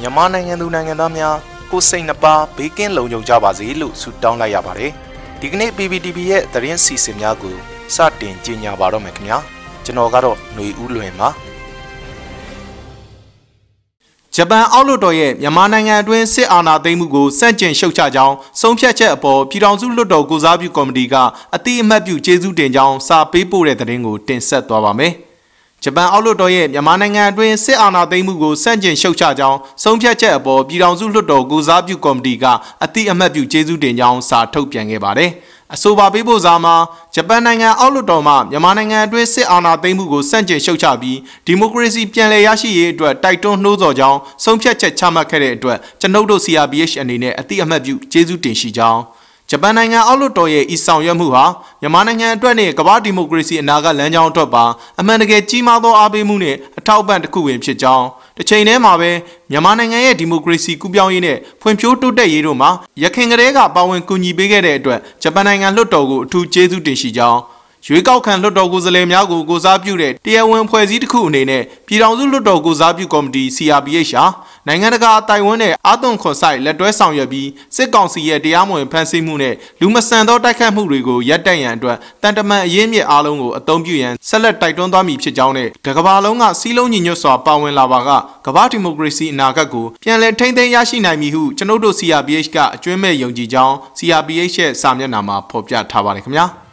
မြန်မာနိုင်ငံသူနိုင်ငံသားများကိုစိတ်နှပါဘေးကင်းလုံခြုံကြပါစေလို့ဆုတောင်းလိုက်ရပါတယ်ဒီကနေ့ PPTV ရဲ့သတင်းစီစဉ်များကိုစတင်ကြီးညာပါတော့မယ်ခင်ဗျာကျွန်တော်ကတော့ຫນွေဦးလွင်ပါ ဂျပန်အောက်လွှတ်တော်ရဲ့မြန်မာနိုင်ငံအတွင်းစစ်အာဏာသိမ်းမှုကိုစန့်ကျင်ရှုတ်ချကြောင်းဆုံးဖြတ်ချက်အပေါ်ပြည်ထောင်စုလွှတ်တော်ကိုစားပြုကော်မတီကအတိအမှတ်ပြုကျေးဇူးတင်ကြောင်းစာပေးပို့တဲ့သတင်းကိုတင်ဆက်သွားပါမယ်။ဂျပန်အောက်လွှတ်တော်ရဲ့မြန်မာနိုင်ငံအတွင်းစစ်အာဏာသိမ်းမှုကိုစန့်ကျင်ရှုတ်ချကြောင်းဆုံးဖြတ်ချက်အပေါ်ပြည်ထောင်စုလွှတ်တော်ကိုစားပြုကော်မတီကအတိအမှတ်ပြုကျေးဇူးတင်ကြောင်းစာထုတ်ပြန်ခဲ့ပါတယ်။ အဆိုပါပေးပို့စာမှာဂျပန်နိုင်ငံအောက်လွှတ်တော်မှမြန်မာနိုင်ငံအတွင်းစစ်အာဏာသိမ်းမှုကိုစန့်ကျင်ရှုတ်ချပြီးဒီမိုကရေစီပြန်လည်ရရှိရေးအတွက်တိုက်တွန်းနှိုးဆော်ကြောင်းဆုံးဖြတ်ချက်ချမှတ်ခဲ့တဲ့အတွက်ကျွန်ုပ်တို့ CRPH အနေနဲ့အတိအမှတ်ပြုကျေးဇူးတင်ရှိကြောင်း ဂျပန်နိုင်ငံအောက်လွှတ်တော်ရဲ့ဤဆောင်ရွက်မှုဟာမြန်မာနိုင်ငံအတွက်နဲ့ကမ္ဘာဒီမိုကရေစီအနာဂတ်လမ်းကြောင်းအတွက်ပါအမှန်တကယ်ကြီးမားသောအားပေးမှုနဲ့အထောက်အပံ့တစ်ခုဝင်ဖြစ်ကြောင်းတစ်ချိန်တည်းမှာပဲမြန်မာနိုင်ငံရဲ့ဒီမိုကရေစီကူးပြောင်းရေးနဲ့ဖွံ့ဖြိုးတိုးတက်ရေးတို့မှာရခိုင်ကလေးကပါဝင်ကူညီပေးခဲ့တဲ့အတွက်ဂျပန်နိုင်ငံလွှတ်တော်ကိုအထူးကျေးဇူးတင်ရှိကြောင်း ရွေးကောက်ခံလွှတ်တော်ကိုယ်စားလှယ်များကိုကိုစားပြုတဲ့တရားဝင်ဖွဲ့စည်းတစ်ခုအနေနဲ့ပြည်ထောင်စုလွှတ်တော်ကိုစားပြုကော်မတီ CRPH ဟာနိုင်ငံတကာတိုင်ဝမ်နဲ့အာသွန်ခွန်ဆိုင်လက်တွဲဆောင်ရွက်ပြီးစစ်ကောင်စီရဲ့တရားမဝင်ဖမ်းဆီးမှုနဲ့လူမဆန်သောတိုက်ခတ်မှုတွေကိုရပ်တန့်ရန်အတွက်တန်တမန်အရေးမြစ်အားလုံးကိုအသုံးပြုရန်ဆက်လက်တိုက်တွန်းသွားမည်ဖြစ်ကြောင်းနဲ့တကဘာလုံးကစီးလုံးညီညွတ်စွာပါဝင်လာပါကကမ္ဘာဒီမိုကရေစီအနာဂတ်ကိုပြန်လည်ထိန်းသိမ်းရရှိနိုင်မည်ဟုကျွန်ုပ်တို့ CRPH ကအကျွမ်းမဲ့ယုံကြည်ကြောင်း CRPH ရဲ့စာမျက်နှာမှာဖော်ပြထားပါတယ်ခင်ဗျာ။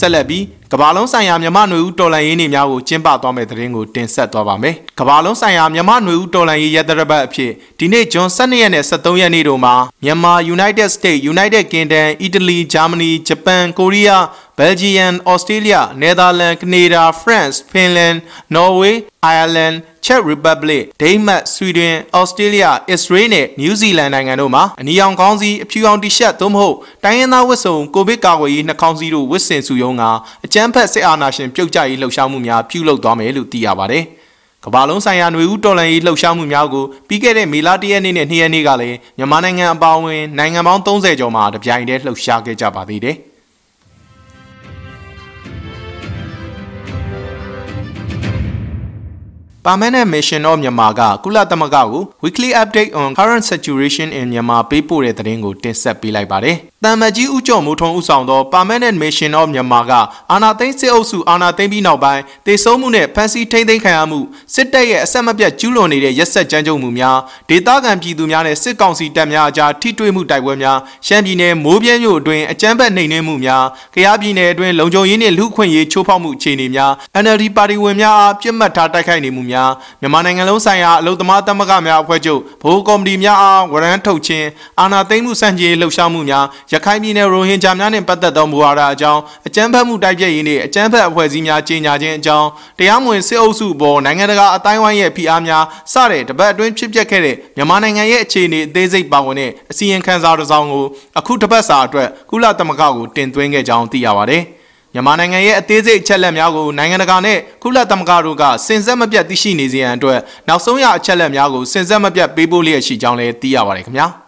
ဆက်လက်ပြီးကမ္ဘာလုံးဆိုင်ရာမြမနွေဦးတော်လန်ရေးနေများကိုကျင်းပသွားမယ့်သတင်းကိုတင်ဆက်သွားပါမယ်။ကမ္ဘာလုံးဆိုင်ရာမြမနွေဦးတော်လန်ရေးရတရပတ်အဖြစ်ဒီနေ့ဂျွန်12ရက်နဲ့13ရက်နေ့တို့မှာမြန်မာ United States, United Kingdom, Italy, Germany, Japan, Korea, Belgium, Australia, Netherlands, Canada, France, Finland, Norway, Ireland, Czech Republic, Denmark, Sweden, Australia, Israel နဲ့ New Zealand နိုင်ငံတို့မှာအနီရောင်ခေါင်းစည်းအဖြူရောင်တီရှပ်သို့မဟုတ်တိုင်းရင်းသားဝတ်စုံကိုဗစ်ကာကွယ်ရေးနှာခေါင်းစည်းတို့ဝတ်ဆင်စုယုံကအကြမ်းဖက်စစ်အာဏာရှင်ပြုတ်ကျရေးလှုပ်ရှားမှုများပြုလုပ်သွားမယ်လို့သိရပါတယ်။ကမ္ဘာလုံးဆိုင်ရာຫນွေဦးတော်လှန်ရေးလှုပ်ရှားမှုများကိုပြီးခဲ့တဲ့မေလ၁ရက်နေ့နဲ့၂ရက်နေ့ကလည်းမြန်မာနိုင်ငံအပါအဝင်နိုင်ငံပေါင်း30ကျော်မှာတပြိုင်တည်းလှုပ်ရှားခဲ့ကြပါသေးတယ်။ ပါမန်နဲ့ Mission of Myanmar ကကုလသမဂ္ဂကို Weekly Update on Current Situation in Myanmar ပေးပို့တဲ့သတင်းကိုတင်ဆက်ပေးလိုက်ပါတယ်။ တမ်မကြီးဦးကျော်မိုးထွန်းဦးဆောင်သော Permanent Mission of Myanmar ကအာဏာသိမ်းစစ်အုပ်စုအာဏာသိမ်းပြီးနောက်ပိုင်းတေဆုံးမှုနဲ့ဖမ်းဆီးထိန်းသိမ်းခံရမှုစစ်တပ်ရဲ့အဆက်မပြတ်ကျူးလွန်နေတဲ့ရက်စက်ကြမ်းကြုတ်မှုများဒေသခံပြည်သူများနဲ့စစ်ကောင်စီတပ်များအကြားထိတွေ့မှုတိုက်ပွဲများရှမ်းပြည်နယ်မိုးပြဲမြို့အတွင်းအကြမ်းဖက်နှိမ်နင်းမှုများကယားပြည်နယ်အတွင်းလုံခြုံရေးနှင့်လူ့ခွင့်ရေးချိုးဖောက်မှုအခြေအနေများ NLD ပါတီဝင်များအားပြစ်မှတ်ထားတိုက်ခိုက်နေမှုများမြန်မာနိုင်ငံလုံးဆိုင်ရာအလုံသမားသမဂ္ဂများအဖွဲ့ချုပ်ဗဟိုကော်မတီများအားဝရမ်းထုတ်ခြင်းအာဏာသိမ်းမှုစံကြေးလှုပ်ရှားမှုများရခိုင်ပြည်နယ်ရိုဟင်ဂျာများနှင့်ပတ်သက်သောမူဝါဒအကြောင်းအကြမ်းဖက်မှုတိုက်ဖျက်ရေးနှင့်အကြမ်းဖက်အဖွဲ့အစည်းများကြီးညာခြင်းအကြောင်းတရားမဝင်စစ်အုပ်စုပေါ်နိုင်ငံတကာအတိုင်းဝိုင်းရဲ့ဖိအားများစတဲ့တပတ်အတွင်းဖြစ်ပျက်ခဲ့တဲ့မြန်မာနိုင်ငံရဲ့အခြေအနေအသေးစိတ်ပါဝင်တဲ့အစီရင်ခံစာတစ်စောင်ကိုအခုတစ်ပတ်စာအတွက်ကုလသမဂ္ဂကိုတင်သွင်းခဲ့ကြောင်းသိရပါတယ်။မြန်မာနိုင်ငံရဲ့အသေးစိတ်အချက်လက်များကိုနိုင်ငံတကာနဲ့ကုလသမဂ္ဂတို့ကစင်စက်မပြတ်သိရှိနေစေရန်အတွက်နောက်ဆုံးရအချက်လက်များကိုစင်စက်မပြတ်ပေးပို့လျက်ရှိကြောင်းလည်းသိရပါတယ်ခင်ဗျာ။